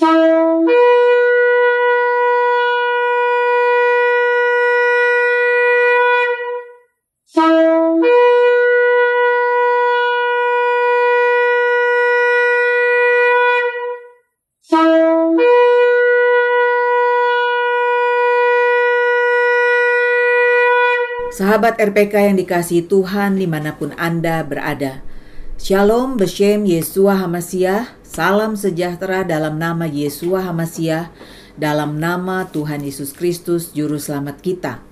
Sahabat RPK yang dikasihi Tuhan di mana pun Anda berada. Shalom Beshem Yesua Hamasiah, salam sejahtera dalam nama Yesua Hamasiah, dalam nama Tuhan Yesus Kristus Juru Selamat kita.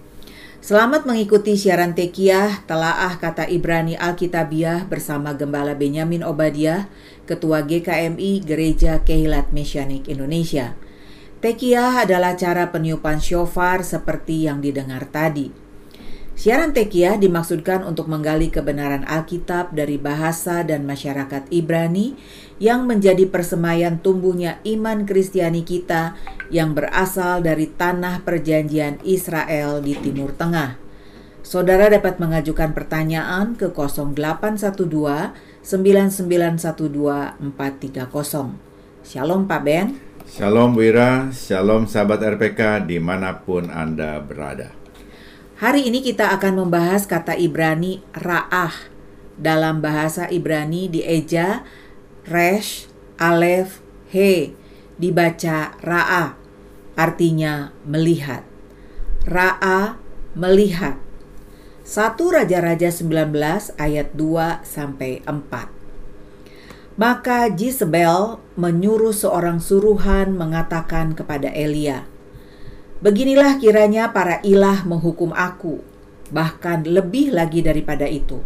Selamat mengikuti siaran Tekiah, Telaah Kata Ibrani Alkitabiah bersama Gembala Benyamin Obadiah, Ketua GKMI Gereja Kehilat Mesianik Indonesia. Tekiah adalah cara peniupan shofar seperti yang didengar tadi. Siaran Tekiah dimaksudkan untuk menggali kebenaran Alkitab dari bahasa dan masyarakat Ibrani yang menjadi persemayan tumbuhnya iman Kristiani kita yang berasal dari tanah perjanjian Israel di Timur Tengah. Saudara dapat mengajukan pertanyaan ke 0812 9912 430. Shalom Pak Ben. Shalom Wira, Shalom sahabat RPK di mana pun Anda berada. Hari ini kita akan membahas kata Ibrani ra'ah. Dalam bahasa Ibrani dieja resh, alef, he, dibaca ra'ah, artinya melihat. Ra'ah, melihat. 1 Raja-Raja 19 ayat 2 sampai 4. Maka Jezebel menyuruh seorang suruhan mengatakan kepada Elia, Beginilah kiranya para ilah menghukum aku, bahkan lebih lagi daripada itu.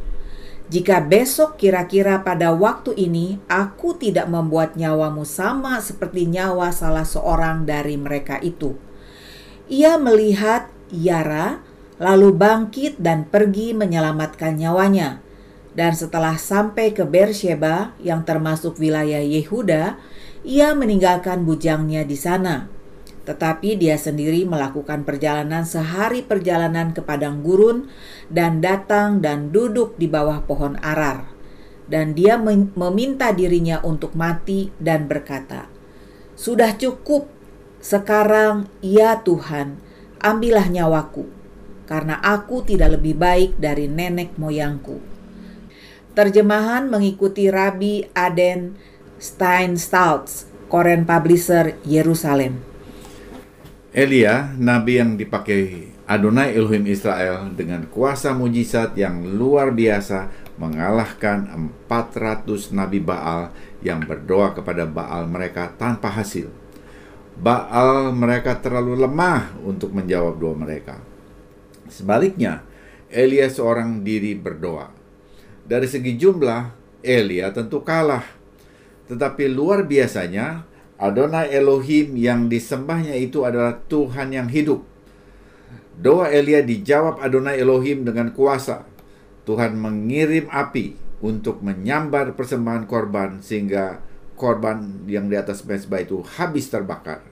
Jika besok kira-kira pada waktu ini aku tidak membuat nyawamu sama seperti nyawa salah seorang dari mereka itu. Ia melihat Yara, lalu bangkit dan pergi menyelamatkan nyawanya. Dan setelah sampai ke Bersheba yang termasuk wilayah Yehuda, ia meninggalkan bujangnya di sana tetapi dia sendiri melakukan perjalanan sehari perjalanan ke padang gurun dan datang dan duduk di bawah pohon arar. Dan dia meminta dirinya untuk mati dan berkata, "Sudah cukup, sekarang ya Tuhan, ambillah nyawaku, karena aku tidak lebih baik dari nenek moyangku." Terjemahan mengikuti Rabi Aden Steinsaltz, Koren Publisher, Yerusalem. Elia, nabi yang dipakai Adonai Elohim Israel dengan kuasa mujizat yang luar biasa mengalahkan 400 nabi Baal yang berdoa kepada Baal mereka tanpa hasil. Baal mereka terlalu lemah untuk menjawab doa mereka. Sebaliknya, Elia seorang diri berdoa. Dari segi jumlah, Elia tentu kalah. Tetapi luar biasanya, Adonai Elohim yang disembahnya itu adalah Tuhan yang hidup. Doa Elia dijawab Adonai Elohim dengan kuasa. Tuhan mengirim api untuk menyambar persembahan korban sehingga korban yang di atas mezbah itu habis terbakar.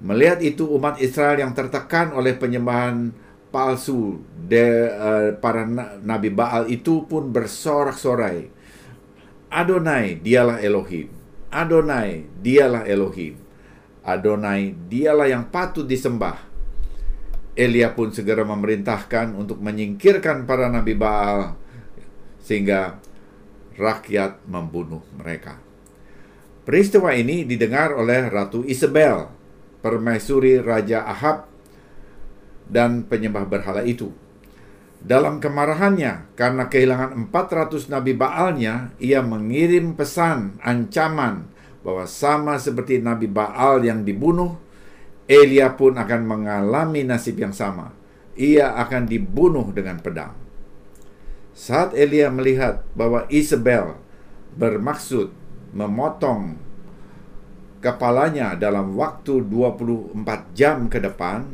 Melihat itu umat Israel yang tertekan oleh penyembahan palsu de, uh, para nabi Baal itu pun bersorak-sorai. Adonai, dialah Elohim. Adonai, dialah Elohim. Adonai, dialah yang patut disembah. Elia pun segera memerintahkan untuk menyingkirkan para nabi Baal sehingga rakyat membunuh mereka. Peristiwa ini didengar oleh Ratu Isabel, permaisuri Raja Ahab dan penyembah berhala itu. Dalam kemarahannya karena kehilangan 400 nabi Baalnya, ia mengirim pesan ancaman bahwa sama seperti nabi Baal yang dibunuh, Elia pun akan mengalami nasib yang sama. Ia akan dibunuh dengan pedang. Saat Elia melihat bahwa Isabel bermaksud memotong kepalanya dalam waktu 24 jam ke depan,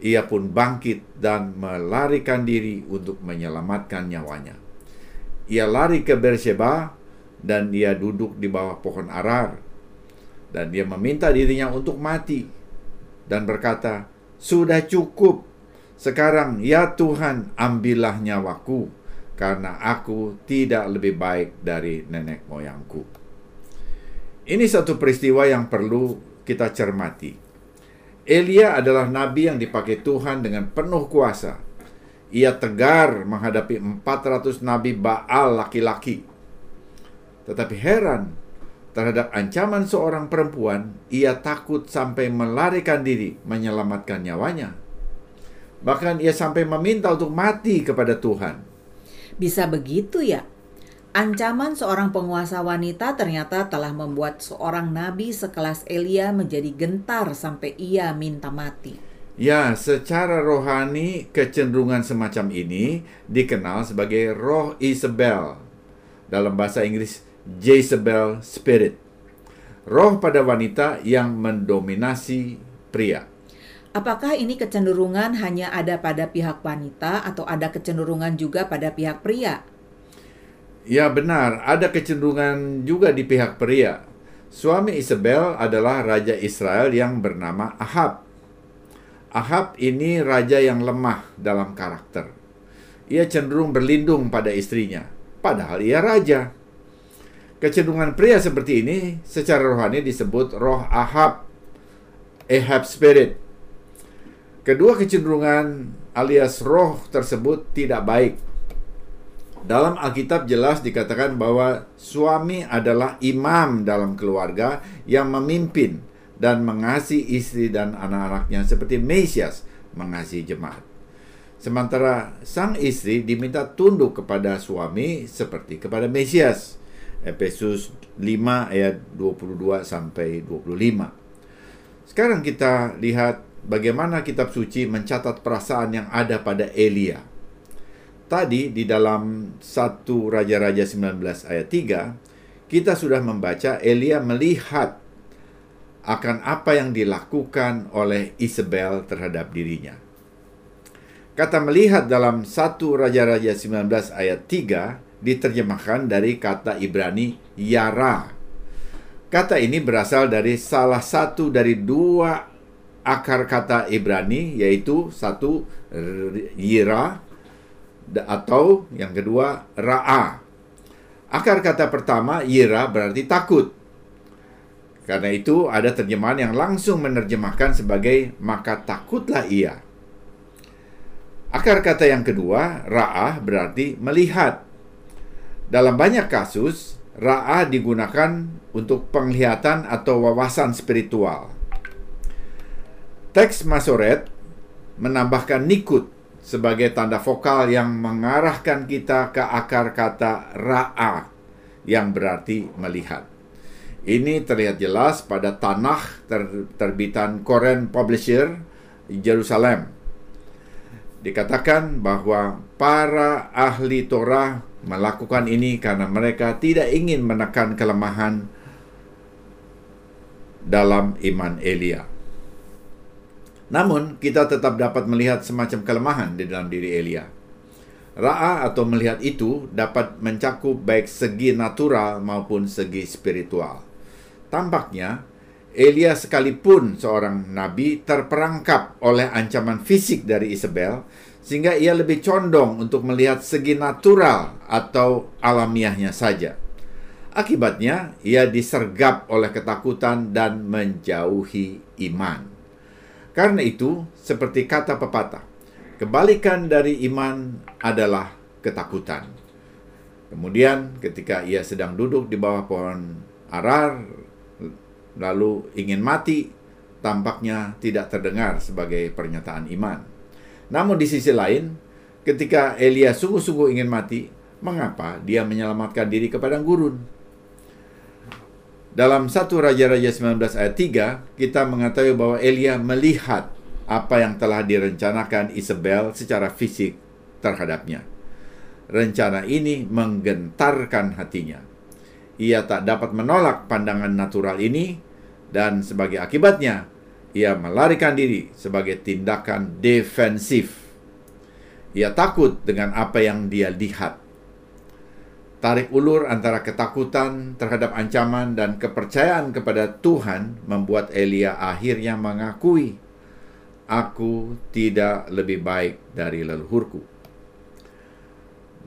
ia pun bangkit dan melarikan diri untuk menyelamatkan nyawanya. Ia lari ke Beersheba dan ia duduk di bawah pohon arar dan dia meminta dirinya untuk mati dan berkata, "Sudah cukup. Sekarang ya Tuhan, ambillah nyawaku karena aku tidak lebih baik dari nenek moyangku." Ini satu peristiwa yang perlu kita cermati. Elia adalah nabi yang dipakai Tuhan dengan penuh kuasa. Ia tegar menghadapi 400 nabi Baal laki-laki. Tetapi heran terhadap ancaman seorang perempuan, ia takut sampai melarikan diri menyelamatkan nyawanya. Bahkan ia sampai meminta untuk mati kepada Tuhan. Bisa begitu ya? Ancaman seorang penguasa wanita ternyata telah membuat seorang nabi sekelas Elia menjadi gentar sampai ia minta mati. Ya, secara rohani kecenderungan semacam ini dikenal sebagai roh Isabel. Dalam bahasa Inggris Jezebel spirit. Roh pada wanita yang mendominasi pria. Apakah ini kecenderungan hanya ada pada pihak wanita atau ada kecenderungan juga pada pihak pria? Ya benar, ada kecenderungan juga di pihak pria. Suami Isabel adalah raja Israel yang bernama Ahab. Ahab ini raja yang lemah dalam karakter. Ia cenderung berlindung pada istrinya, padahal ia raja. Kecenderungan pria seperti ini secara rohani disebut roh Ahab, Ahab spirit. Kedua kecenderungan alias roh tersebut tidak baik dalam Alkitab jelas dikatakan bahwa suami adalah imam dalam keluarga yang memimpin dan mengasihi istri dan anak-anaknya seperti Mesias mengasihi jemaat. Sementara sang istri diminta tunduk kepada suami seperti kepada Mesias. Efesus 5 ayat 22 sampai 25. Sekarang kita lihat bagaimana kitab suci mencatat perasaan yang ada pada Elia Tadi di dalam 1 Raja-Raja 19 ayat 3, kita sudah membaca Elia melihat akan apa yang dilakukan oleh Isabel terhadap dirinya. Kata melihat dalam 1 Raja-Raja 19 ayat 3 diterjemahkan dari kata Ibrani yara. Kata ini berasal dari salah satu dari dua akar kata Ibrani yaitu satu yira atau yang kedua ra'a. Akar kata pertama yira berarti takut. Karena itu ada terjemahan yang langsung menerjemahkan sebagai maka takutlah ia. Akar kata yang kedua ra'ah berarti melihat. Dalam banyak kasus ra'ah digunakan untuk penglihatan atau wawasan spiritual. Teks Masoret menambahkan nikut sebagai tanda vokal yang mengarahkan kita ke akar kata ra'a yang berarti melihat. Ini terlihat jelas pada tanah ter terbitan Koren Publisher Jerusalem. Dikatakan bahwa para ahli Torah melakukan ini karena mereka tidak ingin menekan kelemahan dalam iman Elia. Namun, kita tetap dapat melihat semacam kelemahan di dalam diri Elia. Ra'a atau melihat itu dapat mencakup baik segi natural maupun segi spiritual. Tampaknya, Elia sekalipun seorang nabi terperangkap oleh ancaman fisik dari Isabel, sehingga ia lebih condong untuk melihat segi natural atau alamiahnya saja. Akibatnya, ia disergap oleh ketakutan dan menjauhi iman. Karena itu, seperti kata pepatah, kebalikan dari iman adalah ketakutan. Kemudian ketika ia sedang duduk di bawah pohon arar, lalu ingin mati, tampaknya tidak terdengar sebagai pernyataan iman. Namun di sisi lain, ketika Elia sungguh-sungguh ingin mati, mengapa dia menyelamatkan diri kepada gurun? Dalam satu Raja-Raja 19 ayat 3, kita mengetahui bahwa Elia melihat apa yang telah direncanakan Isabel secara fisik terhadapnya. Rencana ini menggentarkan hatinya. Ia tak dapat menolak pandangan natural ini dan sebagai akibatnya ia melarikan diri sebagai tindakan defensif. Ia takut dengan apa yang dia lihat Tarik ulur antara ketakutan terhadap ancaman dan kepercayaan kepada Tuhan membuat Elia akhirnya mengakui, "Aku tidak lebih baik dari leluhurku."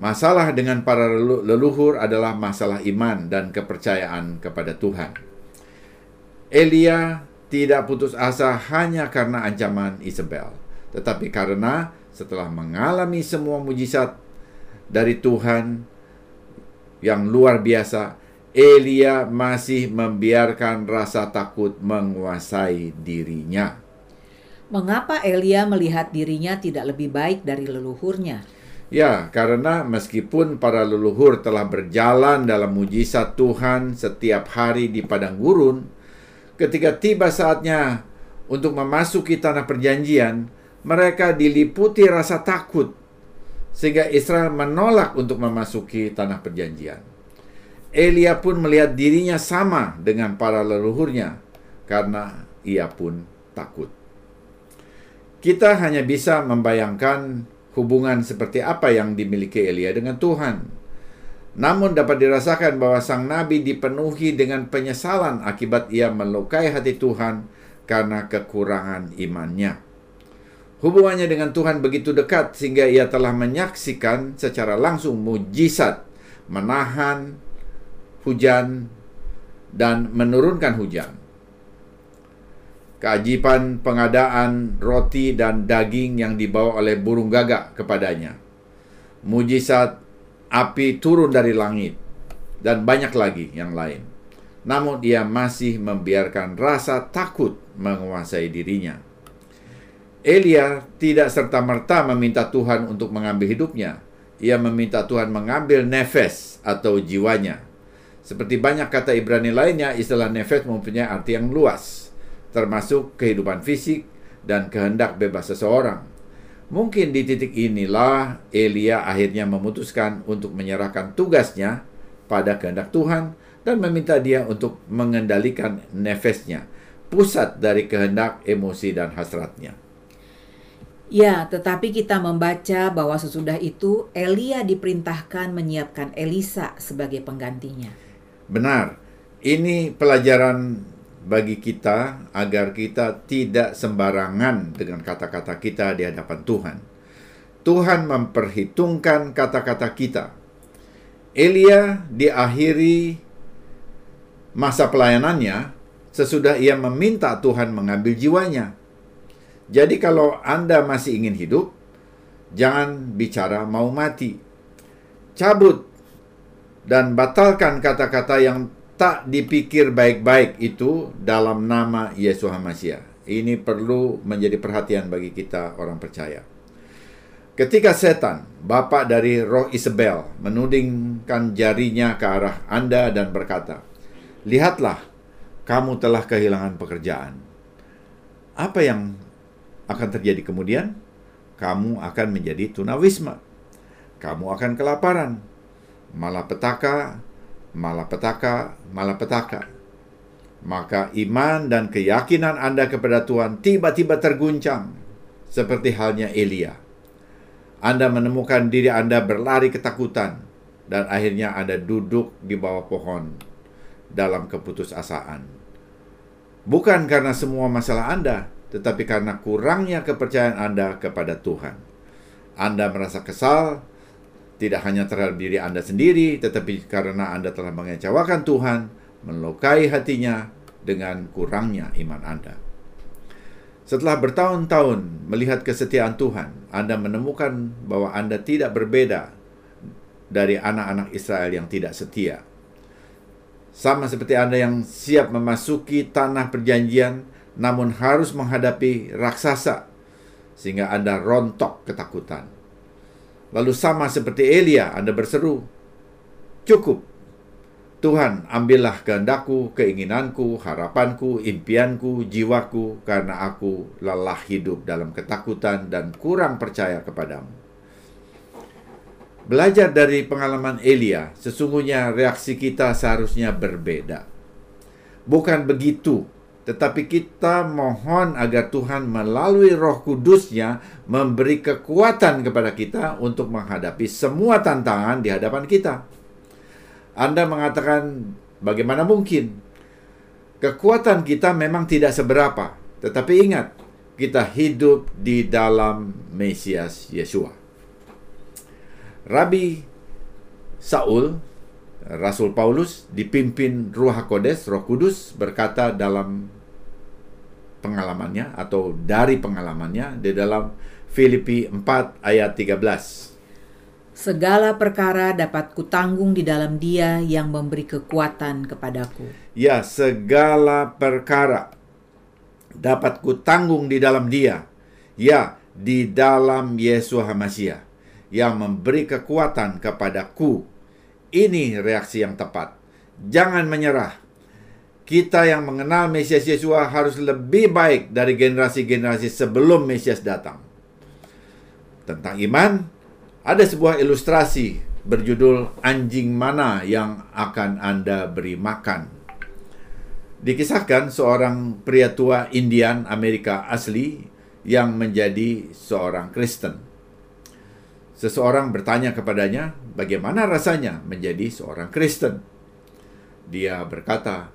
Masalah dengan para leluhur adalah masalah iman dan kepercayaan kepada Tuhan. Elia tidak putus asa hanya karena ancaman Isabel, tetapi karena setelah mengalami semua mujizat dari Tuhan yang luar biasa, Elia masih membiarkan rasa takut menguasai dirinya. Mengapa Elia melihat dirinya tidak lebih baik dari leluhurnya? Ya, karena meskipun para leluhur telah berjalan dalam mujizat Tuhan setiap hari di padang gurun, ketika tiba saatnya untuk memasuki tanah perjanjian, mereka diliputi rasa takut sehingga Israel menolak untuk memasuki tanah perjanjian. Elia pun melihat dirinya sama dengan para leluhurnya karena ia pun takut. Kita hanya bisa membayangkan hubungan seperti apa yang dimiliki Elia dengan Tuhan. Namun dapat dirasakan bahwa sang nabi dipenuhi dengan penyesalan akibat ia melukai hati Tuhan karena kekurangan imannya. Hubungannya dengan Tuhan begitu dekat sehingga ia telah menyaksikan secara langsung mujizat menahan hujan dan menurunkan hujan keajiban pengadaan roti dan daging yang dibawa oleh burung gagak kepadanya. Mujizat api turun dari langit dan banyak lagi yang lain. Namun ia masih membiarkan rasa takut menguasai dirinya. Elia tidak serta-merta meminta Tuhan untuk mengambil hidupnya. Ia meminta Tuhan mengambil nefes atau jiwanya. Seperti banyak kata Ibrani lainnya, istilah nefes mempunyai arti yang luas termasuk kehidupan fisik dan kehendak bebas seseorang. Mungkin di titik inilah Elia akhirnya memutuskan untuk menyerahkan tugasnya pada kehendak Tuhan dan meminta dia untuk mengendalikan nefesnya, pusat dari kehendak, emosi, dan hasratnya. Ya, tetapi kita membaca bahwa sesudah itu Elia diperintahkan menyiapkan Elisa sebagai penggantinya. Benar, ini pelajaran bagi kita agar kita tidak sembarangan dengan kata-kata kita di hadapan Tuhan. Tuhan memperhitungkan kata-kata kita. Elia diakhiri masa pelayanannya sesudah ia meminta Tuhan mengambil jiwanya. Jadi kalau Anda masih ingin hidup, jangan bicara mau mati. Cabut dan batalkan kata-kata yang tak dipikir baik-baik itu dalam nama Yesus Hamasiah. Ini perlu menjadi perhatian bagi kita orang percaya. Ketika setan, bapak dari roh Isabel, menudingkan jarinya ke arah Anda dan berkata, Lihatlah, kamu telah kehilangan pekerjaan. Apa yang akan terjadi kemudian? Kamu akan menjadi tunawisma. Kamu akan kelaparan. Malapetaka malapetaka, malapetaka. Maka iman dan keyakinan Anda kepada Tuhan tiba-tiba terguncang, seperti halnya Elia. Anda menemukan diri Anda berlari ketakutan, dan akhirnya Anda duduk di bawah pohon dalam keputusasaan. Bukan karena semua masalah Anda, tetapi karena kurangnya kepercayaan Anda kepada Tuhan. Anda merasa kesal, tidak hanya terhadap diri Anda sendiri, tetapi karena Anda telah mengecewakan Tuhan, melukai hatinya dengan kurangnya iman Anda. Setelah bertahun-tahun melihat kesetiaan Tuhan, Anda menemukan bahwa Anda tidak berbeda dari anak-anak Israel yang tidak setia. Sama seperti Anda yang siap memasuki tanah perjanjian, namun harus menghadapi raksasa, sehingga Anda rontok ketakutan. Lalu sama seperti Elia, Anda berseru, Cukup, Tuhan ambillah kehendakku, keinginanku, harapanku, impianku, jiwaku, karena aku lelah hidup dalam ketakutan dan kurang percaya kepadamu. Belajar dari pengalaman Elia, sesungguhnya reaksi kita seharusnya berbeda. Bukan begitu tetapi kita mohon agar Tuhan melalui roh kudusnya memberi kekuatan kepada kita untuk menghadapi semua tantangan di hadapan kita. Anda mengatakan bagaimana mungkin? Kekuatan kita memang tidak seberapa, tetapi ingat, kita hidup di dalam Mesias Yesua. Rabi Saul, Rasul Paulus dipimpin Ruh HaKodes, Roh Kudus berkata dalam pengalamannya atau dari pengalamannya di dalam Filipi 4 ayat 13. Segala perkara dapat kutanggung di dalam Dia yang memberi kekuatan kepadaku. Ya, segala perkara dapat kutanggung di dalam Dia. Ya, di dalam Yesus Hamasiah yang memberi kekuatan kepadaku. Ini reaksi yang tepat. Jangan menyerah. Kita yang mengenal Mesias Yesus harus lebih baik dari generasi-generasi sebelum Mesias datang. Tentang iman, ada sebuah ilustrasi berjudul anjing mana yang akan Anda beri makan. Dikisahkan seorang pria tua Indian Amerika asli yang menjadi seorang Kristen. Seseorang bertanya kepadanya, bagaimana rasanya menjadi seorang Kristen? Dia berkata,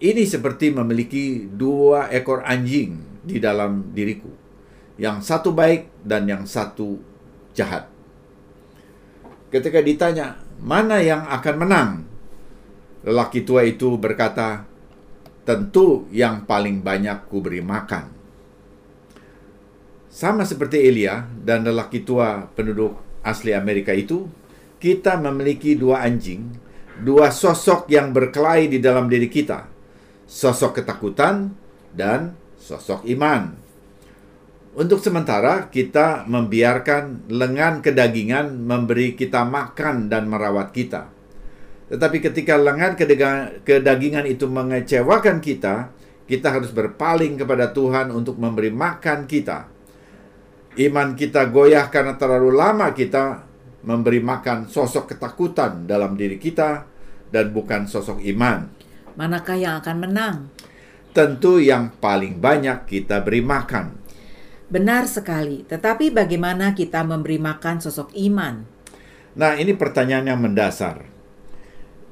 ini seperti memiliki dua ekor anjing di dalam diriku. Yang satu baik dan yang satu jahat. Ketika ditanya, mana yang akan menang? Lelaki tua itu berkata, tentu yang paling banyak kuberi makan. Sama seperti Elia dan lelaki tua penduduk asli Amerika itu, kita memiliki dua anjing, dua sosok yang berkelahi di dalam diri kita. Sosok ketakutan dan sosok iman. Untuk sementara, kita membiarkan lengan kedagingan memberi kita makan dan merawat kita. Tetapi ketika lengan kedagingan itu mengecewakan kita, kita harus berpaling kepada Tuhan untuk memberi makan kita iman kita goyah karena terlalu lama kita memberi makan sosok ketakutan dalam diri kita dan bukan sosok iman. Manakah yang akan menang? Tentu yang paling banyak kita beri makan. Benar sekali, tetapi bagaimana kita memberi makan sosok iman? Nah, ini pertanyaan yang mendasar.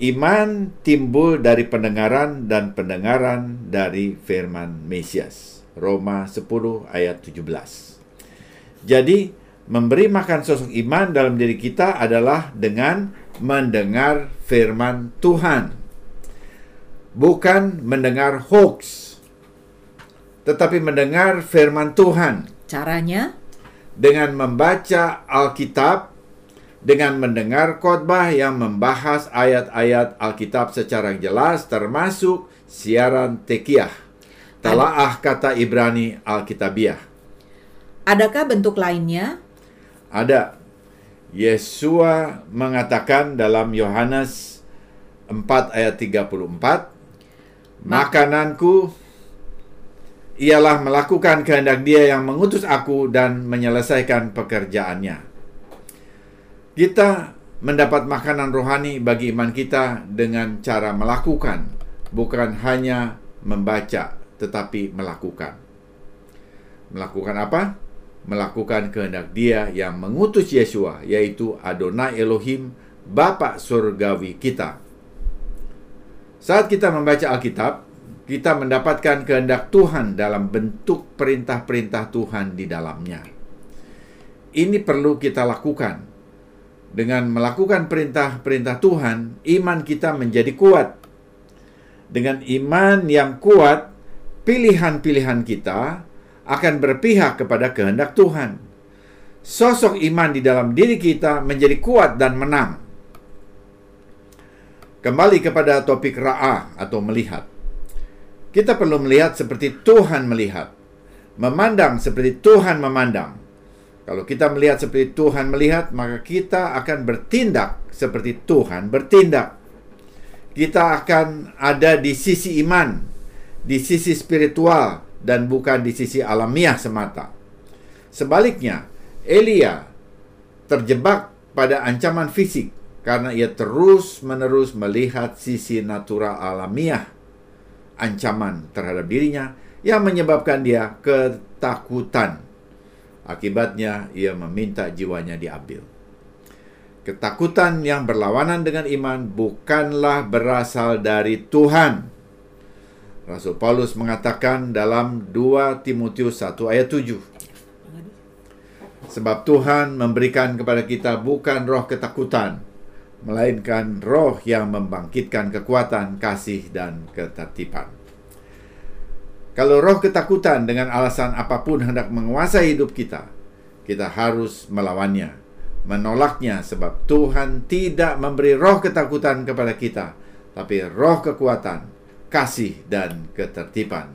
Iman timbul dari pendengaran dan pendengaran dari firman Mesias. Roma 10 ayat 17. Jadi, memberi makan sosok iman dalam diri kita adalah dengan mendengar firman Tuhan. Bukan mendengar hoax, tetapi mendengar firman Tuhan. Caranya? Dengan membaca Alkitab, dengan mendengar khotbah yang membahas ayat-ayat Alkitab secara jelas, termasuk siaran tekiyah, telaah kata Ibrani Alkitabiah. Adakah bentuk lainnya? Ada. Yesua mengatakan dalam Yohanes 4 ayat 34, Makananku ialah melakukan kehendak dia yang mengutus aku dan menyelesaikan pekerjaannya. Kita mendapat makanan rohani bagi iman kita dengan cara melakukan, bukan hanya membaca, tetapi melakukan. Melakukan apa? Melakukan kehendak Dia yang mengutus Yesua, yaitu Adonai Elohim, Bapa surgawi kita. Saat kita membaca Alkitab, kita mendapatkan kehendak Tuhan dalam bentuk perintah-perintah Tuhan di dalamnya. Ini perlu kita lakukan. Dengan melakukan perintah-perintah Tuhan, iman kita menjadi kuat. Dengan iman yang kuat, pilihan-pilihan kita akan berpihak kepada kehendak Tuhan. Sosok iman di dalam diri kita menjadi kuat dan menang. Kembali kepada topik ra'ah atau melihat. Kita perlu melihat seperti Tuhan melihat. Memandang seperti Tuhan memandang. Kalau kita melihat seperti Tuhan melihat, maka kita akan bertindak seperti Tuhan bertindak. Kita akan ada di sisi iman, di sisi spiritual, dan bukan di sisi alamiah semata. Sebaliknya, Elia terjebak pada ancaman fisik karena ia terus-menerus melihat sisi natural alamiah ancaman terhadap dirinya yang menyebabkan dia ketakutan. Akibatnya, ia meminta jiwanya diambil. Ketakutan yang berlawanan dengan iman bukanlah berasal dari Tuhan, Rasul Paulus mengatakan dalam 2 Timotius 1 ayat 7. Sebab Tuhan memberikan kepada kita bukan roh ketakutan, melainkan roh yang membangkitkan kekuatan, kasih, dan ketertiban. Kalau roh ketakutan dengan alasan apa pun hendak menguasai hidup kita, kita harus melawannya, menolaknya sebab Tuhan tidak memberi roh ketakutan kepada kita, tapi roh kekuatan, kasih, dan ketertiban.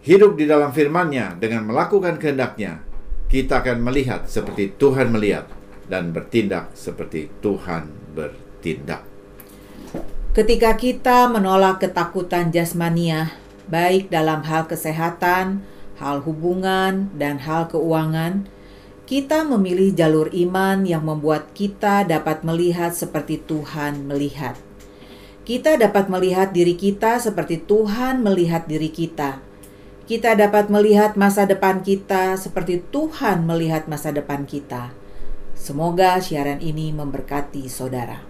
Hidup di dalam firman-Nya dengan melakukan kehendaknya, kita akan melihat seperti Tuhan melihat dan bertindak seperti Tuhan bertindak. Ketika kita menolak ketakutan jasmania, baik dalam hal kesehatan, hal hubungan, dan hal keuangan, kita memilih jalur iman yang membuat kita dapat melihat seperti Tuhan melihat. Kita dapat melihat diri kita seperti Tuhan melihat diri kita. Kita dapat melihat masa depan kita seperti Tuhan melihat masa depan kita. Semoga siaran ini memberkati saudara.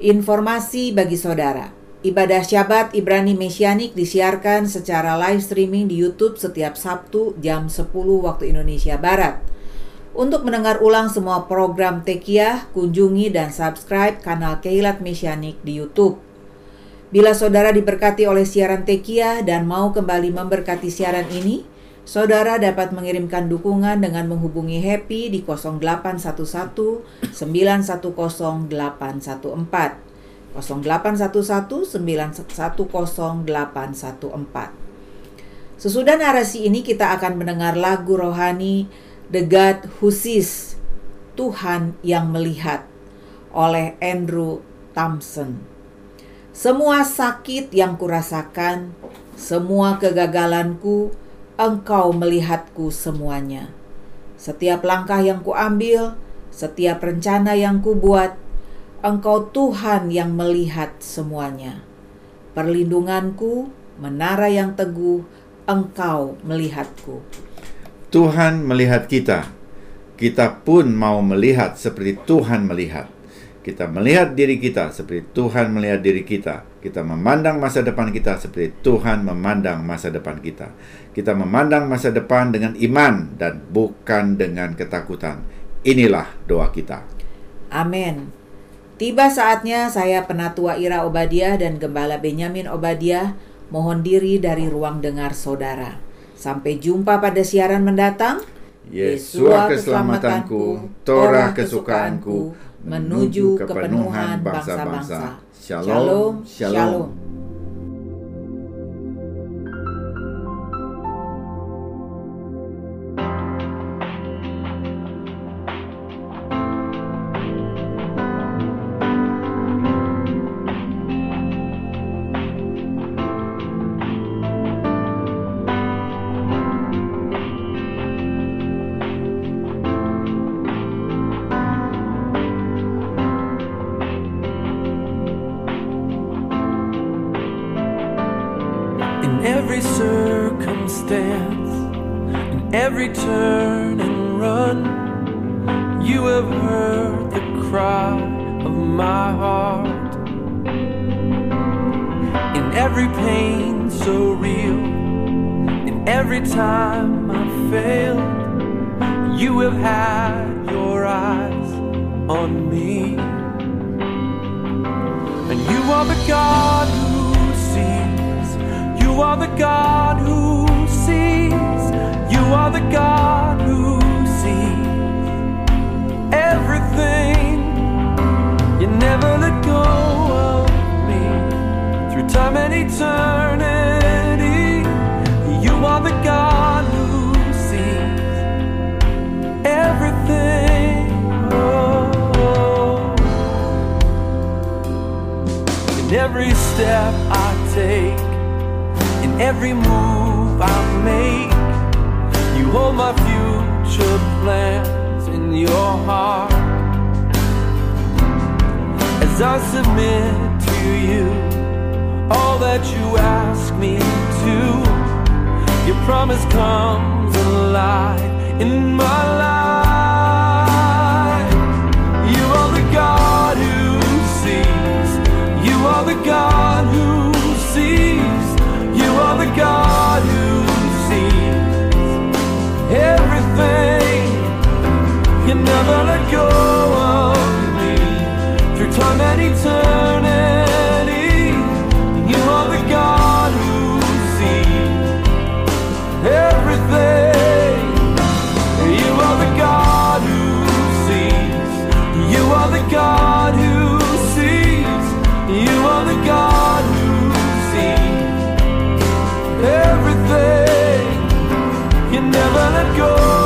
Informasi bagi saudara. Ibadah Syabat Ibrani Mesianik disiarkan secara live streaming di YouTube setiap Sabtu jam 10 waktu Indonesia Barat. Untuk mendengar ulang semua program Tekiah, kunjungi dan subscribe kanal Keilat Mesianik di YouTube. Bila saudara diberkati oleh siaran Tekiah dan mau kembali memberkati siaran ini, saudara dapat mengirimkan dukungan dengan menghubungi Happy di 0811 910 814. 0811910814. Sesudah narasi ini kita akan mendengar lagu rohani The God Who Sees, Tuhan yang melihat oleh Andrew Thompson. Semua sakit yang kurasakan, semua kegagalanku, engkau melihatku semuanya. Setiap langkah yang kuambil, setiap rencana yang kubuat, Engkau Tuhan yang melihat semuanya. Perlindunganku, menara yang teguh, Engkau melihatku. Tuhan melihat kita. Kita pun mau melihat seperti Tuhan melihat. Kita melihat diri kita seperti Tuhan melihat diri kita. Kita memandang masa depan kita seperti Tuhan memandang masa depan kita. Kita memandang masa depan dengan iman dan bukan dengan ketakutan. Inilah doa kita. Amin. Tiba saatnya saya Penatua Ira Obadiah dan Gembala Benyamin Obadiah mohon diri dari ruang dengar saudara. Sampai jumpa pada siaran mendatang. Yesua keselamatanku, Torah kesukaanku, menuju kepenuhan bangsa-bangsa. Shalom, shalom. shalom. my heart. In every pain so real, in every time I failed, you have had your eyes on me. And you are the God who sees, you are the God who sees, you are the God who sees everything never let go of me through time and eternity. You are the God who sees everything. Oh. In every step I take, in every move I make, you hold my future plans in your heart. I submit to you all that you ask me to. Your promise comes alive in my life. You are the God who sees. You are the God who sees. You are the God. let go.